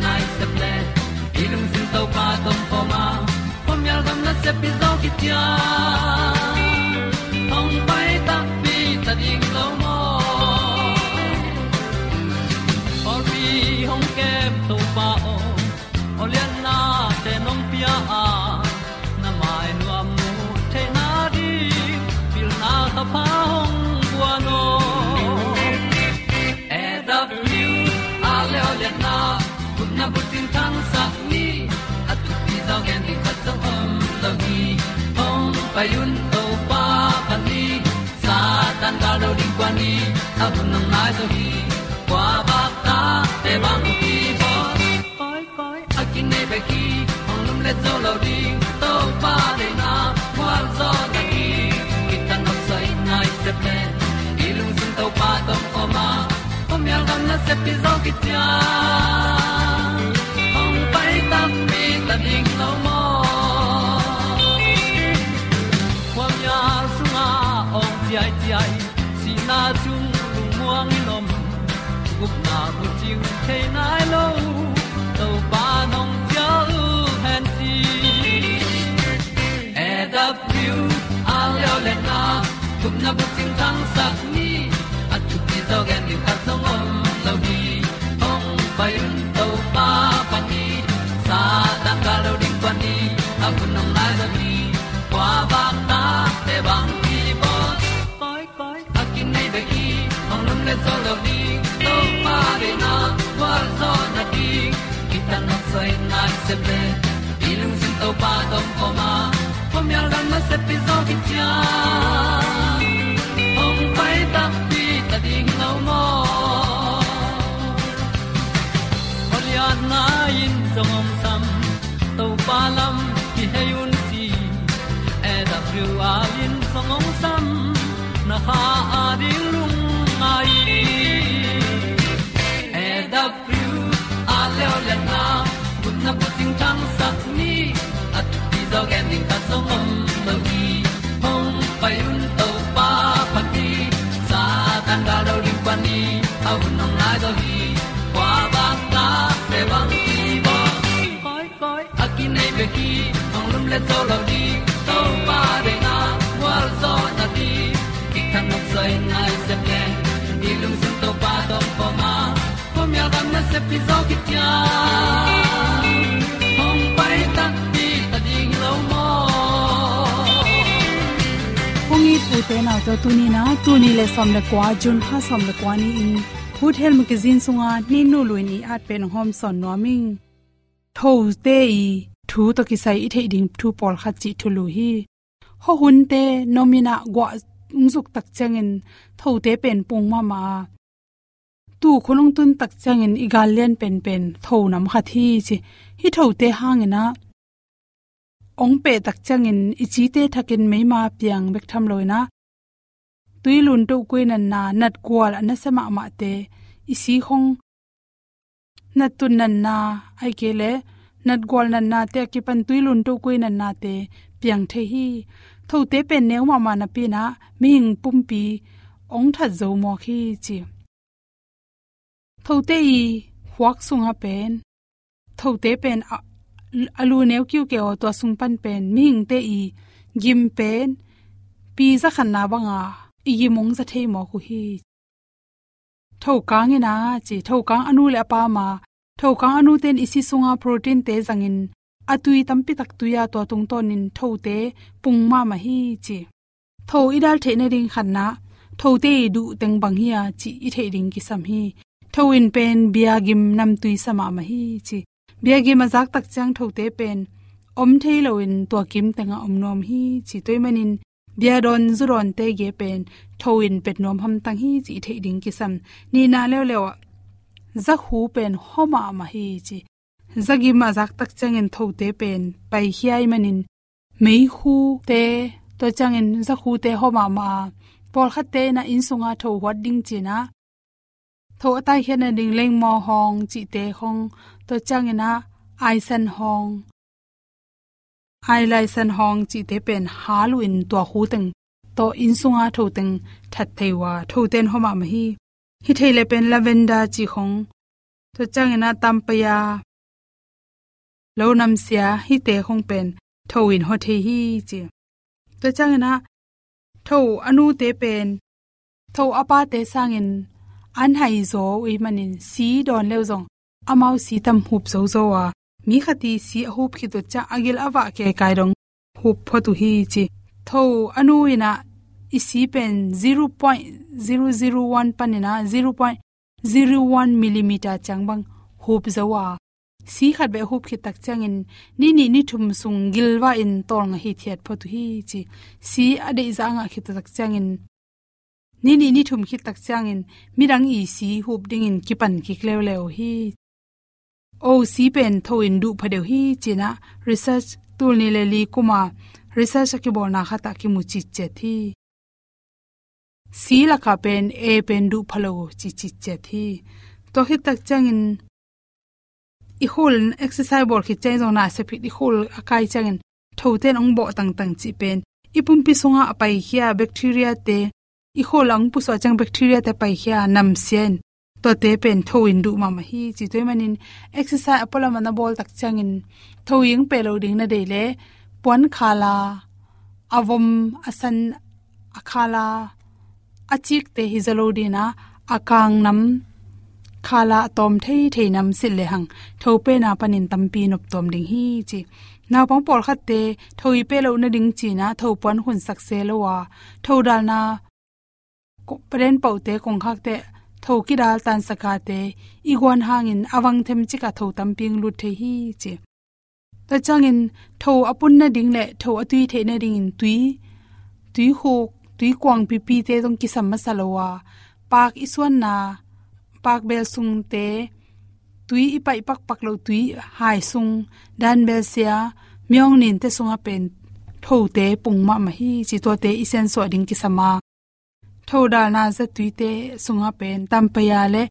na sai nai se ple ilung sin to pa tom pho ma pom yal gam na se pi zo ki tia hong un to pa pa ni, sa tan ga lo ding kwan ni a bu nang mai so hi kwa ba ta te bang ki bo koi koi a kin nei be ki hong lum le zo lo ding to pa de na kwa zo ta ki ki tan nok sai nai se ple ilung sun to pa tom ko ma pom yal gam na se pi zo ki ta hong pai ta mi ta ding ting ni at tu ti zo gen ni khat song om lo ni ong pai un to pa pa ni sa tan ga lo ding pa ni a bu nong lai za ni kwa ba ta te bang ki bo koi koi a kin nei be ki ong lum le zo lo ni to pa de na kwa zo na ki ki ta na sai nai se ple ilung sin to pa tom ko ma. Pom yal gam na se pi zo ki ding lo mo Olian na in song om sam to pa lam ki hay un ti e da thru a in song om sam na ha a di lung mai. E da thru a le o na kun na bu ting tang sat ni. À, At ti dog ending ta song om lo le to lo di to pa de na wa zo na ti ki kan nok sai nai se ple ni lung sun to pa to po ma pom yal gam na se pi zo ki tia hong pai ta ti ta ding lo mo kung i pu te na to tu ni na tu ni le som le kwa jun ha som le kwa ni in. Food health magazine sunga ni nu lu ni at pen hom son no ming tho te thu to ki sai i the ding thu pol kha chi thu lu hi. Ho hun te nomina gwa ungzuk tak changin tho te pen pung ma ma. Tu khulung tun tak changin igal len pen pen tho nam kha thi chi. Hi tho te hangena ong pe tak changin ichi te thakin meima piang bek tham loina tuilun to kuinan na nat kwal ana sama ma te isi hong nat nan na ai ke le nat gol nan na te, ki pan tui lun to kuin nan na te, piang the hi. Tho te pen neu ma ma na pi na ming pum pi, ong tha zo mo khi chi. Tho te i huak sung ha pen. Tho te pen alu neu kyu ke o to sung pan pen ming te i gim pen, pi za khan na ba nga, i gi mong za thei mo khu hi. Tho kang ina chi, tho kang anu le pa ma tho kang anu ten isi sunga protein te zangin. Atui tampi tak tuya to tung tonin tho te pung ma ma hi chi. Tho idal the ne ring khan na tho te du teng bang hi chi i the ring ki sam hi. Tho in pen bia gim nam tui sama ma hi chi. Bia gi ma zak tak chang tho te pen. Om thei lo in to kim tenga om nom hi chi toy manin. Bia don zuron te ge pen. Thoin pet nom ham tang hi chi the ding ki sam ni na le le za khu pen homa ma hi chi. Zagi ma zak tak changin tho te pen, pai hiai manin. Mei khu te, to changin za khu te homa ma pol khat te na in sunga tho wat ding chi na. Tho tai hian ding leng mo hong, chi te hong, to changina ai san hong. Ai lai san hong, chi te pen halu in to khu teng. To in sunga tho teng, that theiwa tho ten homa ma hi hi theile pen lavender chi khong to changena tampaya. Lo nam sia hi te khong pen tho in ho the hi chi. To changena tho anu te pen. Tho apa te sangin. An hai zo ui manin. Si don leo zong. Amau si tam hup zo zo wa. Mi khati si hup khi to cha agil awa ke kai rong hup photu hi chi. Tho anu ina isi pen 0.001 panina 0.01 millimeter changbang hup zawa. Si khat be hup khi tak changin ni ni ni thum sung gilwa in tol hi thiat photu hi chi. Si ade zanga khi tak changin ni ni ni thum khi tak changin mirang i si hup ding in kipan ki klew lew hi. O si pen tho in du phadeu hi china research tul ni le li kuma research ki bolna khata ki mu chi che thi si la kha pen e pen du phalo chi chi che thi to hi tak changin i hul exercise bol khi chai zona se phi i hul akai changin tho ten ong bo tang tang chi pen ipum pi songa apai hia bacteria te i kholang pu so chang bacteria te pai hia nam sian to te pen tho in du ma ma hi chi toy manin exercise apola mana bol tak changin tho ying pe lo ding na de le pon khala, avom, asan, akhala achik te hi zalo dina akang nam, khala tom thei thei nam sil le hang. Tho pe na panin tampi nop tom ding hi chi. Na pong por khat te thoi pe lo na ding chi na tho pon hun sak se lo wa tho dal na ko pren pau te kong khak te tho ki dal tan saka te igwan hangin awang them chi ka tho tamping lut the hi chi. Ta changin tho apun na ding le tho atui the na ding in tui tui hok tui kwang pi pi te dong ki sam ma salowa pak iswan na, pak bel sung te, tui ipai pak pak lo tui hai sung. Dan bel sia myong nin te sunga pen, tho te pung ma ma hi chi to te isen so ding ki sama thoda na za tuite sunga pen tampaya le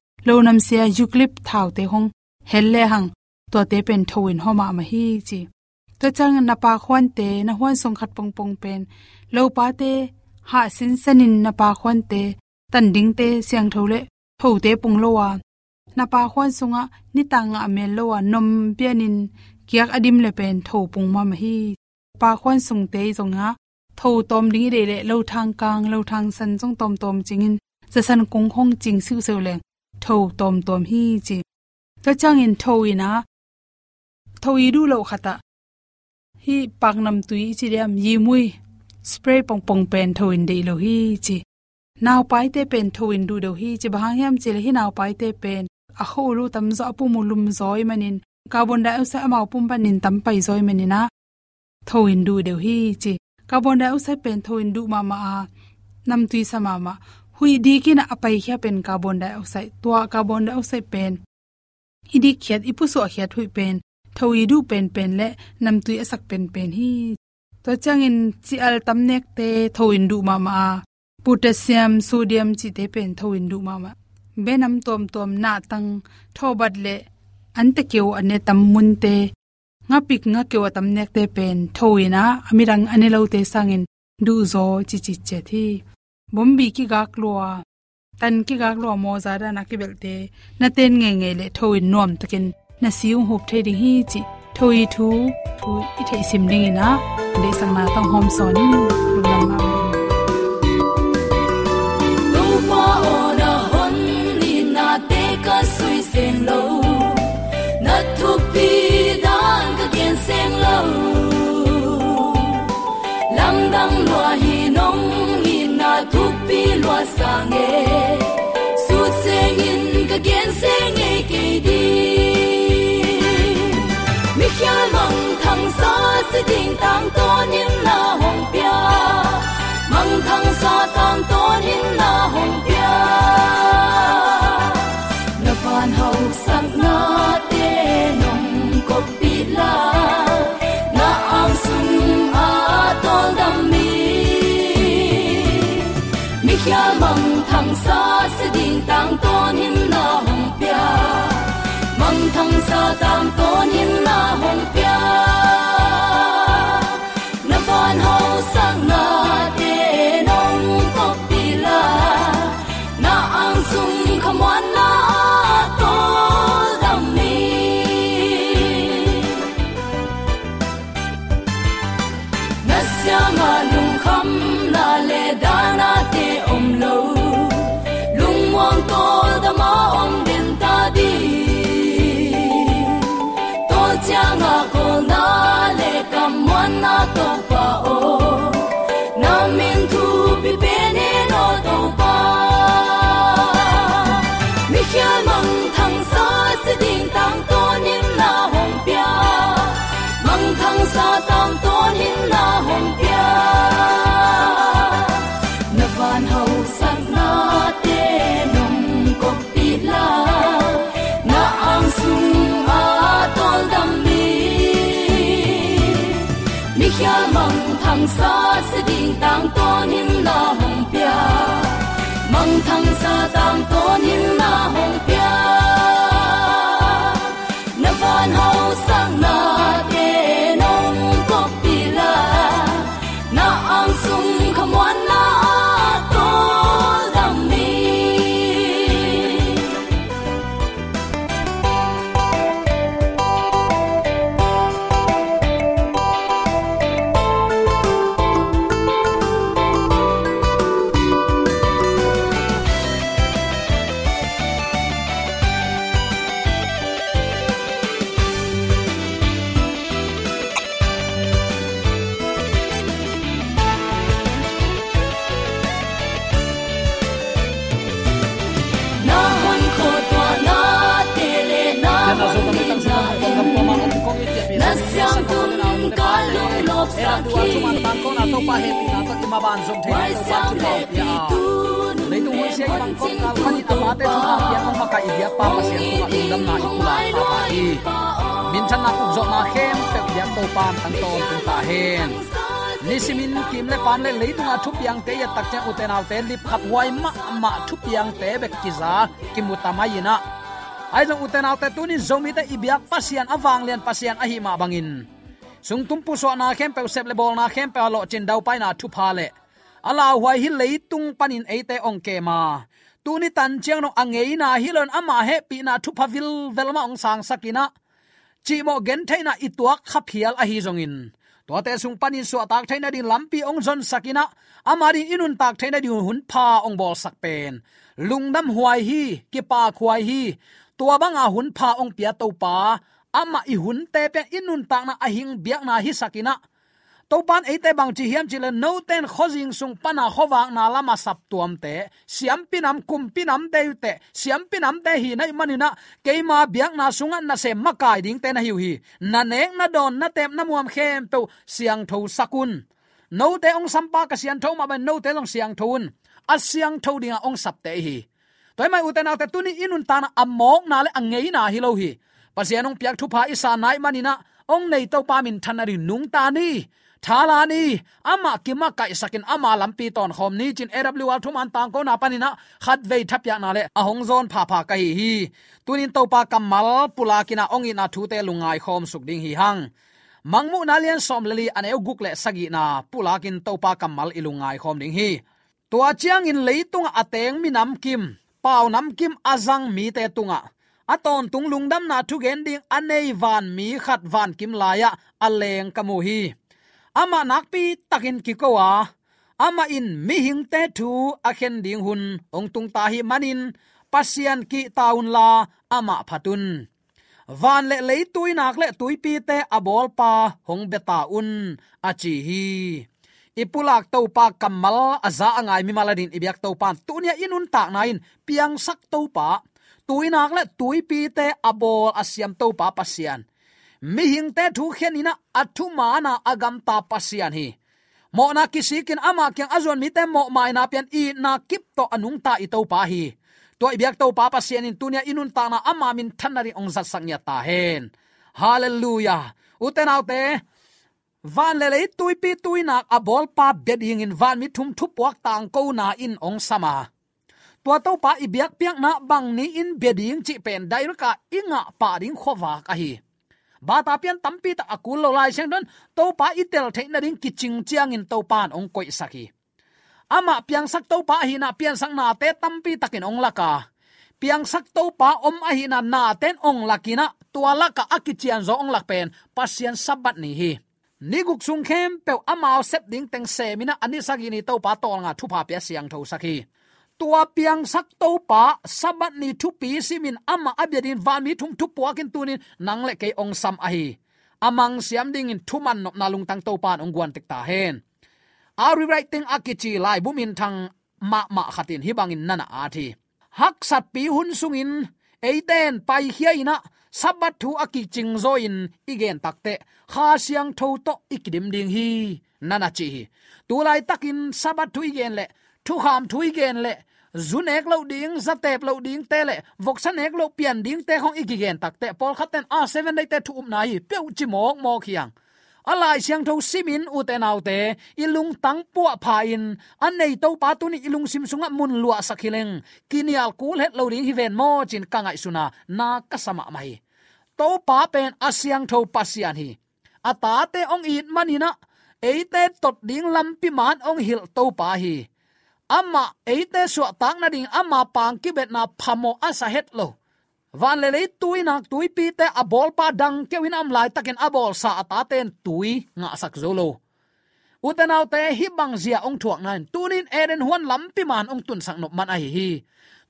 nam sia yuklip thau te hong helle hang, to te pen thoin homa ma hi chi to chang na pa khwan te, na hwan song khat pong pong pen, lo pa te ha sin sanin na pa khon te tan ding te siang thole tho te pung lo wa na pa khon sunga ni tanga me lo wa nom pianin kiak adim le pen tho pung ma ma hi pa khon sung te zonga tho tom ding re le lo thang kang lo thang san jong tom tom chingin za san kong khong ching siu seu le tho tom tom hi chi ta chang in tho ina tho i du lo khata hi pak nam tui chi riam yi mui spray pong pong pen thoin de lo hi chi. Naw pai te pen thoin du do hi chi. Bang yam chi le hi naw pai te pen. A ho lu tam zo pu mu lum zoi manin. Carbon dioxide amau pum panin tam pai zoi manina thoin du de hi chi. Carbon dioxide pen thoin du ma ma nam tui sama ma hui di kin a pai khia pen carbon dioxide. Tua carbon dioxide pen. Idi khiat ipu so khiat hui pen. Thoi du pen pen le. Nam tui asak pen pen hi to changin chi al tam nek te thoin du ma ma potassium sodium chi te pen thoin du ma ma benam tom tom na tang thobat le ante keu ane tam mun te nga pik nga keu tam nek te pen thoina. Amirang ane lo te sangin du zo chi chi che thi. Bombi ki gak loa, tan ki gak loa mo za da na ki belte na ten nge nge le thoin nom takin na siung hop the ding hi chi thoi thu thu i thei sim ding ina le sang na tang hom son ni lu lam ma lu pa ona hon ni na te ka sui sen lo na thu pi dan ka gen sen lo lam dang lo hi nong hi na thu pi lo sa nge su se in ka gen se nge ke di mi khia mong thang sa sẽ ding tang ton in na hồng bia, mong thang sa tang ton in na hồng bia, na van hậu sắc na tê nồng ko pi la na ang sung a tol đam mi mi khia mong thang sa sẽ ding tang ton in na hồng bia, mong thang sa in sa se ding tang na hong ding tang to nin lop sa era duwa ki chuma tan ko na to pa he pi na to ima ban zom the Wai na sang pa chu pi ya tu lấy tung muốn xem bằng con cao khăn đi tàu te chung ha ya ông makai dia pa pa sian ko ma dam na ikula pa pa i min chan na ku zo na khem pe dia to pan tan to tung ta hen nisimin kim le pan le lấy tung te ya tak utenal te lip khap wai ma ma thupiang te bek kiza kimutama yina ai jong u te naw tunin zomi te ibyak pasian awang lian pasian ahima bangin sung tum pu so na khem pe sep le bol na khem pe lo chin dau pai na thu pha le. Ala huai hi leitung panin ate ong ke ma. Tuni tan chiang no angei na hilon ama he pi na thu phavil velma ong sang sakina chi mo gen thaina ituak khaphial a hi zongin to te sung panin so tak thaina din lampi ong zon sakina amari inun tak thaina din hun pha ong bol sak pen. Lungdam huai hi, ki pa khuai hi. Tua banga hun pha ong pia to pa ama i hun te pe inun tak na ahing biak na hi sakina. To pan ate bang chi hiam chile no ten khozing sung pana khowang na lama sap tuam te. Siam pinam kum pinam te te. Siam pinam te hi nai manina. Keima biak na sunga na se makai ding te na hiu hi. Na nek na don na tem na muam khem to siang tho sakun. No te ong sampa ka sian tho ma ba no te long siang thun asyang thodinga ong sapte hi. Toy mai uten autte tuni inun tana amok na le angei na hi lo hi pasianong piak thu pha isa nai manina ong nei to pa min thanari nung ta ni thala ni ama kima kai sakin ama lampi ton khom ni chin awl thum an tang ko na panina khat vei thap ya na le a hong zon pha pha kai hi tunin to pa kamal pula kina ong ina thu te lungai khom suk ding hi hang mangmu na lian som lali an eu guk le sagi na pula kin to pa kamal ilungai khom ding hi tua chiang in leitung ateng mi nam kim pau nam kim azang mi te tunga aton tung dam na thu gen ding anei van mi khat van kim laya aleng kamu hi. Ama nakpi takin kikowa ama in mi hing te thu a khen ding hun, ong tung ta hi manin, pasian ki taun la, ama phatun. Van le le tui nak le tui pi te abol pa, hong beta un achi hi. Ipulak to pa kamal aza angai mi maladin ibyak to pan tunia inun tak nain piang sak to pa tuinak le tuipi te abol asiam to pa pasian mi hing te thu khen ina athu mana agam ta pasian hi. Mo na kisikin ama kyang azon mi te mo mai na pian i na kip to anung ta i to pa hi. Toy biak to pa pasian in tunia inun ta na ama min thanari ong zat sangya ta hen. Hallelujah. Uten autte van le lei tuipi tuinak abol nak a pa beding in van mi thum thu puak tang ko na in ong sama tua to pa i biak piak na bang ni in beding chi pen dai ka inga pa ding khowa ka hi. Ba ta pian tampi ta akul lo lai seng don to pa i tel the na ding kiching chiang in to pan ong koi saki ama piang sak to pa hi na piang sang na te tampi takin ong laka piang sak to pa om a hi na na ten ong lakina tua laka akichian zo ong lak pen pasian sabat ni hi. Niguk sung khem pe amao sep ding teng se mina ani sagini to pa to nga thu pa pe siang tho sakhi tua piang sak to pa sabat ni thu pi simin ama abedin van mi thum thu puakin tunin, nang le ke ong sam a hi amang siam ding in thuman nop na lung tang to pan ong guan tek ta hen. Ari writing akichi lai bumin thang ma ma khatin hi bangin nana a thi. Hak sat pi hun sungin eiten pai hiaina sabat thu akiching zoin zo in, igen takte kha siang tho to ikidim ding hi, nana chi tu lai takin sabat thu igen le, thu kham thu igen le zunek lo ding, zatep lo ding, te le vok sanek lo pian ding, te hong ikigen takte pol khaten a 7 dai te thu um nai pe chi mok mok hiang alai siang tho simin, u te nau te, ilung tang pu pha in. An nei to pa tu ni ilung sim sunga mun lua sakhileng kinial kul het lo ring hi ven mo, chin kangai suna, na kasama mai. To pa pen asyang tho pasian hi. Ata te ong it manina eite tot ding lampi man ong hil to pa hi ama eite su tak na ding ama pang ki bet na phamo asa het lo. Van le le tui nak tui pi te a bol pa dang ke win am lai taken a bol sa ata ten tui nga sak zolo utanau te hi bang zia ong thuak nan tunin eren huan lampi man ong tun sang nop man ai hi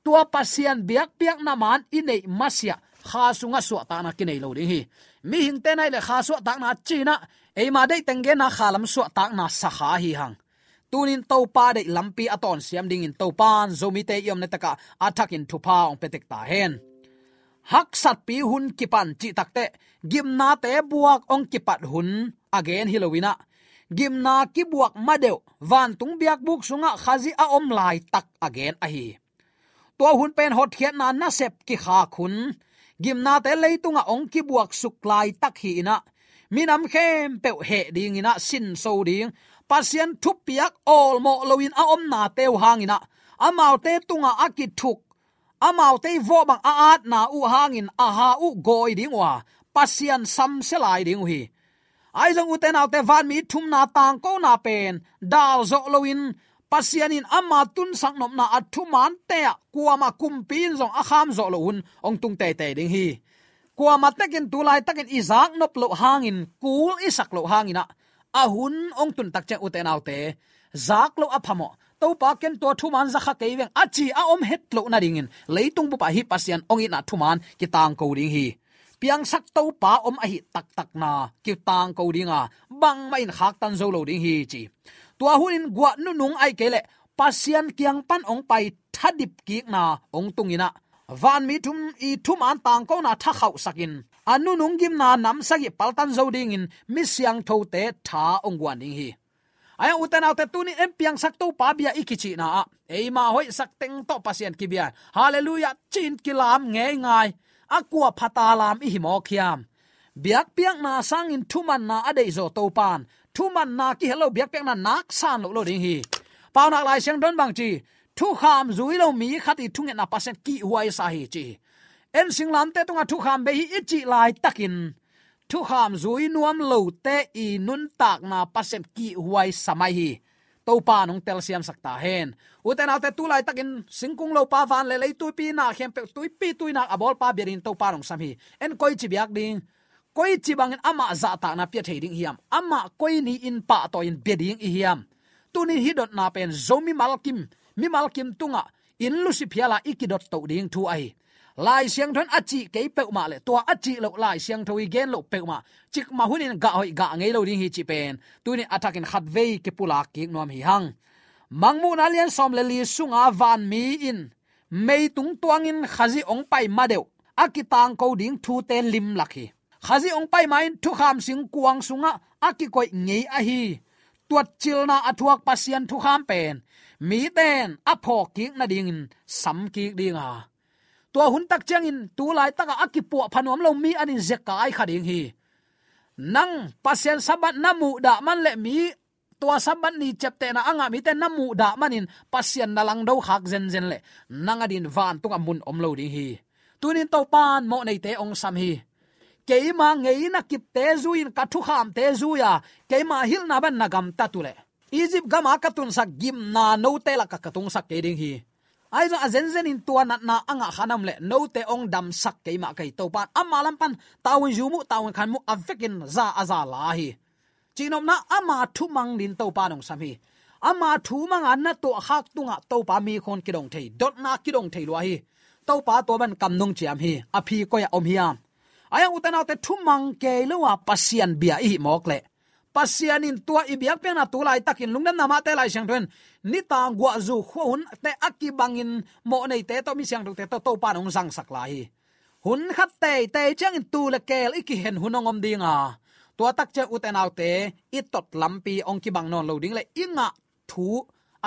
tua pasian biak biak na man inei masia. Kha sunga su ta na kinai lo ding hi. Mi hing te nai le kha su ta na china e ma dei tengge na khalam su ta na sa kha hi hang tunin to pa de lampi aton siam ding in to pan zomi te yom netaka athak in thupa ong petek ta hen. Hak sat pi hun kipan chi takte gimna te buak ong kipat hun, again hilowina gimna ki buak madeu van tung biak buk sunga khazi a om lai tak again a hi. To hun pen hot khian na na sep ki kha khun. Gimna te leitunga ong ki buak suklai tak hi ina. Minam khem pe he ding ina, sin so ding pasian thup piak ol mo loin a om na teu hangina amau te tunga akit thuk. Amau te vo bang a at na u hangin a ha u goi dingwa pasien pasian sam se lai ding hi ai jong uten autte van mi thum na tang ko na pen. Dal zo loin pasianin ama tun sang nom na athu man te kuama kumpin zong a kham zo lo hun ong tung te te ding hi. Kuama takin tulai takin izak nop lo hangin. Kul isak lo hangina ahun ong tun tak che uten autte zak lo aphamo to pa ken to thu man zakha ke weng achi a om het lo na ringin. Leitung bu pa hi pasian ong ina thu man ki tang ko ring hi. Piang sak to pa om a hi tak tak na ki tang ko ringa bang main khak tan zo lo ding hi chi. Tua hunin gwa nu nung ai kele pasian kiang pan ong pai thadip ki na ong tungina van mi thum i thum an tang ko na tha khau sakin anu nung gim na nam sagi paltan zo ding in mi siang tho te tha ong gwan ding hi. Aya uten autte tuni em piang sak to pa bia ikichi na. E ma hoi sak teng to pasien ki bia. Hallelujah, chin kilam nge ngai. Akwa phata lam i himo khiam. Biak piak na sang in thuman na adei zo to pan. Thuman na ki hello, biak piak na nak san lo lo ding hi. Pau nak lai siang don bang chi. Thu kham zui lo mi khati thung e na pasen ki huai sa hi chi en sing lam te tunga à, thu kham be hi ichi lai takin thu kham zui nuam lo te i nun tak na pasem ki huai samai hi. To pa nong tel siam sakta hen uten alte tu lai takin singkung lo pa van le le tu pi na, khem pe tu pi tu na à abol pa berin to pa nong sam hi. En koi chi biak ding. Koi chi bang ama za ta na pia ding hiam. Ama koi ni in pa to in beding i hiam. Tunin hi dot na pen zomi malkim mi malkim tunga. In lusi phiala ikidot to ding thu ai lai siang thon achi ke pe ma le to achi lo lai siang thoi gen lo pe ma. Chik ma hunin ga hoi ga ngei lo ding hi chi pen. Tu ni attack in khat ve ke pula ki nom hi hang. Mangmu na lian som le li sunga van mi in. Mei tung tuang in khazi ong pai ma deu. Akitang ko ding thu te lim lakhi khazi ong pai ma in, thu kham sing kuang sunga akikoi ngei a hi. Tuat chilna athuak pasian thu kham pen. Mi ten apho ki na ding sam ki ding a tua hun tak chang in, tu lai taka akipu phanom lo mi anin zekai khading hi. Nang, pasien sabat namu da man le mi, tua sabat ni chepte na anga mi te namu da manin pasian nalang do khak zen zen le. Nanga adin van tunga mun om lo ding hi. Tunin to pan, mo nei te ong sam hi. Keima ngei na kip te zuin ka thu kham te zuya keima hil na ban na gam ta nagam tatule egypt gama katun sak gim na no te la ka katung sak ke ding hi ai zo azen zen in tua na na anga khanam le no te ong dam sak ke ma kai to pan. Amma lam pan tawin jumu tawin khan mu avekin za aza la hi. Chinom na, ama thu mang din to pa nong sam hi. Ama thu mang an na to hak tunga to pa mi khon kidong thei, dot na kidong thei lo hi. To pa to ban kam nong chiam hi, a phi ko ya om hiam aya utana te thumang ke lewa pasian bia i mok le pasian in tua ibiak pe na tulai takin lungnam nama te lai sang thuen ni ta gwa zu khun te akki bangin mo nei te to mi sang te to to pa nong sang sak lai hun khat te te chang in tu le kel iki hen hunongom dinga tua tak che utenaw te i tot lampi ong ki bang non loading le inga thu,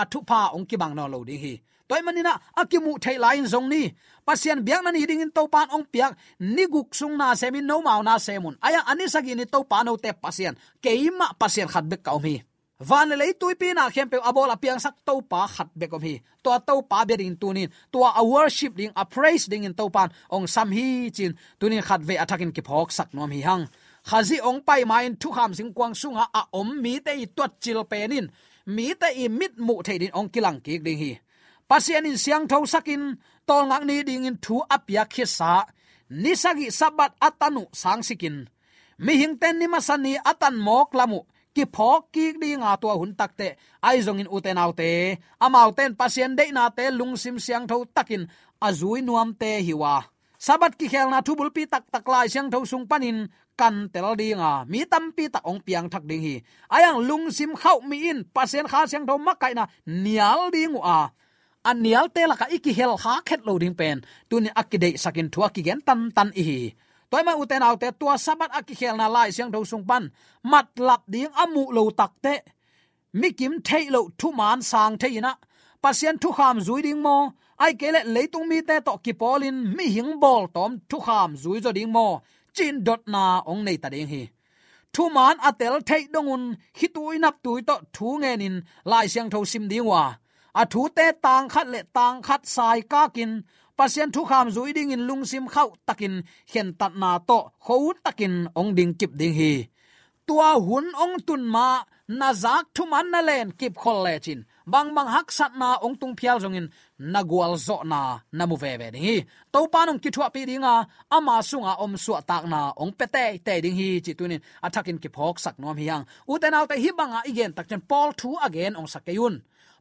a thu pa ong ki bang non loading hi toy manina akimu thei lain zong ni. Pasian biak na ni ding in to pan ong piak, ni guk sung na semin no mau na semun aya ani sagi ni to te pasian keima pasian khat bek kaum hi. Van le tui pi na khem pe abol sak to pa khat be kom hi. To to pa be ding tunin to a worship ding, a praise ding in to pan ong sam hi chin. Tunin khat ve attacking ki phok sak nom hi hang. Khazi ong pai main thu kham sing kwang sunga a om mi te i twat chil penin mi te i mit mu theidin ong kilang ki ding hi pasian in siang tho sakin, tol ngak ni ding in thu apya khisa ni sagi sabat atanu sang sikin. Mi hing ten ni masani atan mok lamu. Ki phok ki di nga to hun takte ai zong in uten autte amau ten pasien de na te lung sim siang tho takin. Azui nuam te hiwa sabat ki khel na thubul pi tak tak lai siang tho sung panin. Kan tel dinga mi tam pi tak ong piang thak ding hi. Ayang lung sim khau mi in. Pasien kha siang tho makai na. Nial ding a anial te la ka iki hel ha khet loading pen. Tuni akide sakin thua ki gen tan tan i toy ma uten autte tua sabat aki khel na lai siang do sung pan. Mat lap ding amu lo tak te. Mi kim thei lo thu man sang thei na. Pasien thu kham zui ding mo. Ai kele leitung mi te to ki polin. Mi hing bol tom thu kham zui zo ding mo. Chin dot na ong nei ta ding hi. Thu man atel thei dongun hitui nap tui to thu ngenin lai siang tho sim ding wa a thu te tang khat le tang khat sai ka kin. Pasien thu kham zui ding in lungsim khau takin. Hen tat na to kho takin ong ding kip ding hi. Tua hun ong tun ma, na zak thu man na len kip khol le chin. Bang bang hak sat na ong tung phial zong in. Na gwal zo na na mu ve ve ding hi. To pa nong ki thua pi dinga ama sunga om su tak na ong pe te te ding hi chi tunin. Athakin ki phok sak nom hi yang u te naw te hi banga igen tak chen pol thu again ong sakayun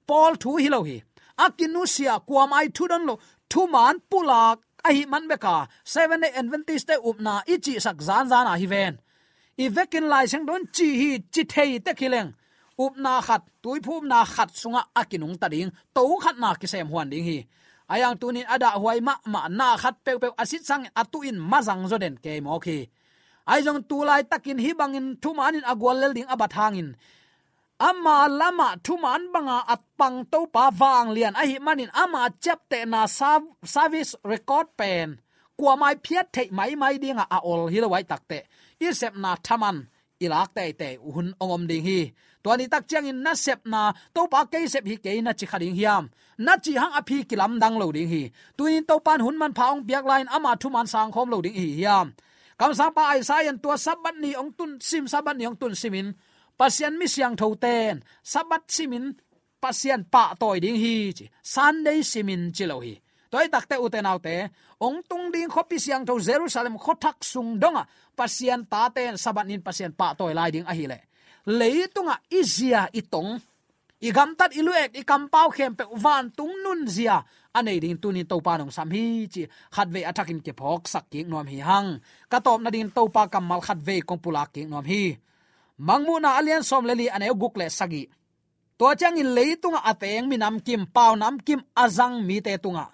paul thu hi lo hi. Akinusia kwam ai thu don lo, thu man pulak ai man beka seven day adventist te upna ichi sak zan zan a hi ven. I vekin lai sang don chi hi chi thei te khileng upna khat, tui phum na khat sunga akinung ta ding. To khat na ki sem huan ding hi. Ayang tunin ada huai ma ma na khat pe pe asit sang atu in mazang zo den ke mo khi ai jong tu lai takin hi bangin thu manin agwal lel ding abathangin ama lama thuman banga at pang to pa wang lian. Ahi manin ama chapte na service record pen. Kwa mai phiat thei mai mai dinga a ol hi lawai takte i sep na thaman ilak te te hun ongom ding hi. To ni tak chiang in na sep na to pa ke sep hi ke na chi khading hiam. Na chi hang aphi kilam dang lo ding hi. Tuin to pan hun man phaung biak line ama thuman sang khom lo ding hi hiam. Kam sang pa ai sai an tua sabat ni ong tun sim sabat ni ong tun simin pasian mi siang tho ten sabat simin pasian pa toy ding hi chi. Sunday simin chi lo hi. Toy takte uten autte ong tung ding khopi siang tho jerusalem khothak sung donga pasian ta ten sabat nin pasian pa toy lai ding a hi le. Leitunga izia itong igam tat iluek ikam pau khem pe van tung nun zia. Anei ding tunin to pa nong sam hi chi. Khat ve athakin ke phok sak ki nom hi hang. Ka top na ding to pa kamal khat ve kong pula ki nom hi mangmu na alian som leli ane guk le sagi. To chang in leitunga ateng mi nam kim pau nam kim azang mi te tunga.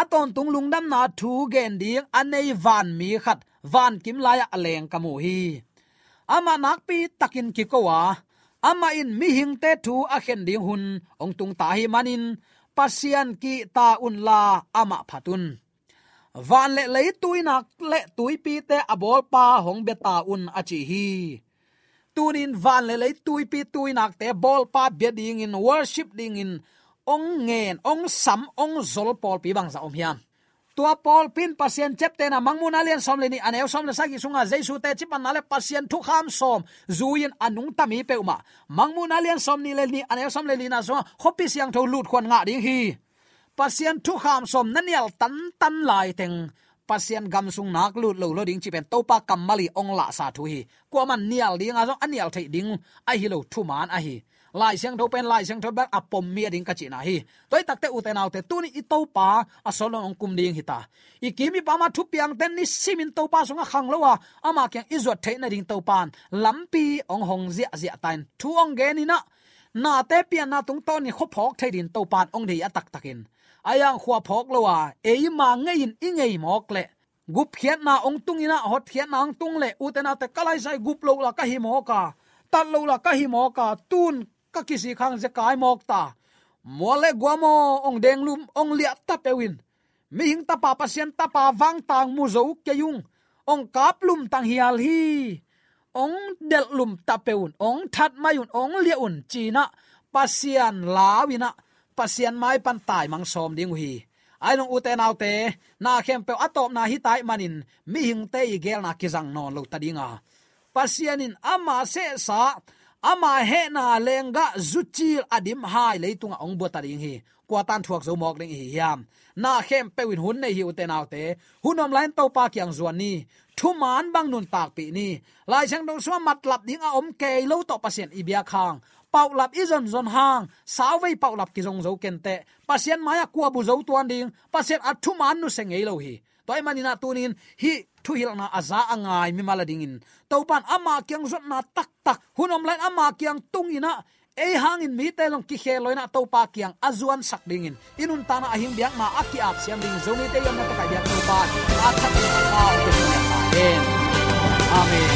Aton tung lungdam na thu gen ding anei van mi khat van kim laya aleng kamu hi. Ama nakpi takin ki ko wa. Ama in mi hing te thu a khen ding hun ong tung ta hi manin pasian ki ta un la ama phatun. Van le lei tuina le tui pi te abol pa hong beta un achi hi tunin van le le tui pi tui nak te bol pa bia ding in, worship ding in. Ong ngen, ong sam, ong zol pol pi bang za om hiam. Tua pol pin pasien chep te na mangmun alian som le ni. Aneu som le sagi sunga jesu te chip an le pasien thu kham som. Zuin anung tami pe uma. Mangmun alian som ni le ni aneu som le ni na so khopi siang tho lut khon nga ding hi. Pasien thu kham som nanial tan tan lai teng pasian gam sung nak lu lo lo ding chi pen topa kamali ong la sa thu hi. Ko man nial ding azong anial thei ding, a hi lo thu man a hi. Lai siang tho pen, lai siang tho bak apom mi ding ka chi na hi. Toy takte uten autte tu ni to pa, a solon ong kum ding hita i kimi pa ma thu piang ten ni simin to pa sunga khang lo wa. Ama kyang izot the na ding to pan. Lampi ong hong zia zia tain. Thu ong ge ni na. Na te pian na tung to ni khop phok thei din to pan ong dei atak takin ayang khwa phok lowa e ma ngei in i ngei mok le. Gup khiat na ong tung ina, hot khiat na ong tung le. Utena te kalai sai gup lo la ka hi mo ka tat lo la ka hi mo ka tun ka kisi khang je kai mok ta. Mole guamo ong deng lum, ong lia ta pewin mi hing ta pa pasien ta pa wang tang mu zo ke yung. Ong kap lum tang hial hi. Ong del lum ta peun ong that mayun ong lia un china pasian lawina pasian mai pan tai mang som ding hi ai nong uten autte na khem pe atop na hi tai manin, mi hing te i gel na kizang non lo ta dinga. Pasianin ama se sa, ama he na lenga zuchil adim hai leitunga ong bo taring hi. Kwa tan thuak zo mok ding hi yam na khem pewin hun nei hi uten autte hunom lain to pa kyang zuan ni. Thu man bang nun tak pi ni. Lai chang dong so mat lap ding a om ke lo to pasien ibia khang pau lap izon zon hang. Sawei pau lap ki zong zo kente pasien maya kwa bu zo tuan ding. Pasien athu man nu sengei lo hi. Toy manina tunin hi thu hil na aza angai, mi malading in. Topan ama kyang zot na tak tak. Hunom lain ama kyang tung ina. Ei hangin mi te long ki kheloina to topa kyang azuan sak dingin inun tana ahim biak na aki ap siam ding. Zoni te yom na to kai biak topa. A thak na ka amen. Amen.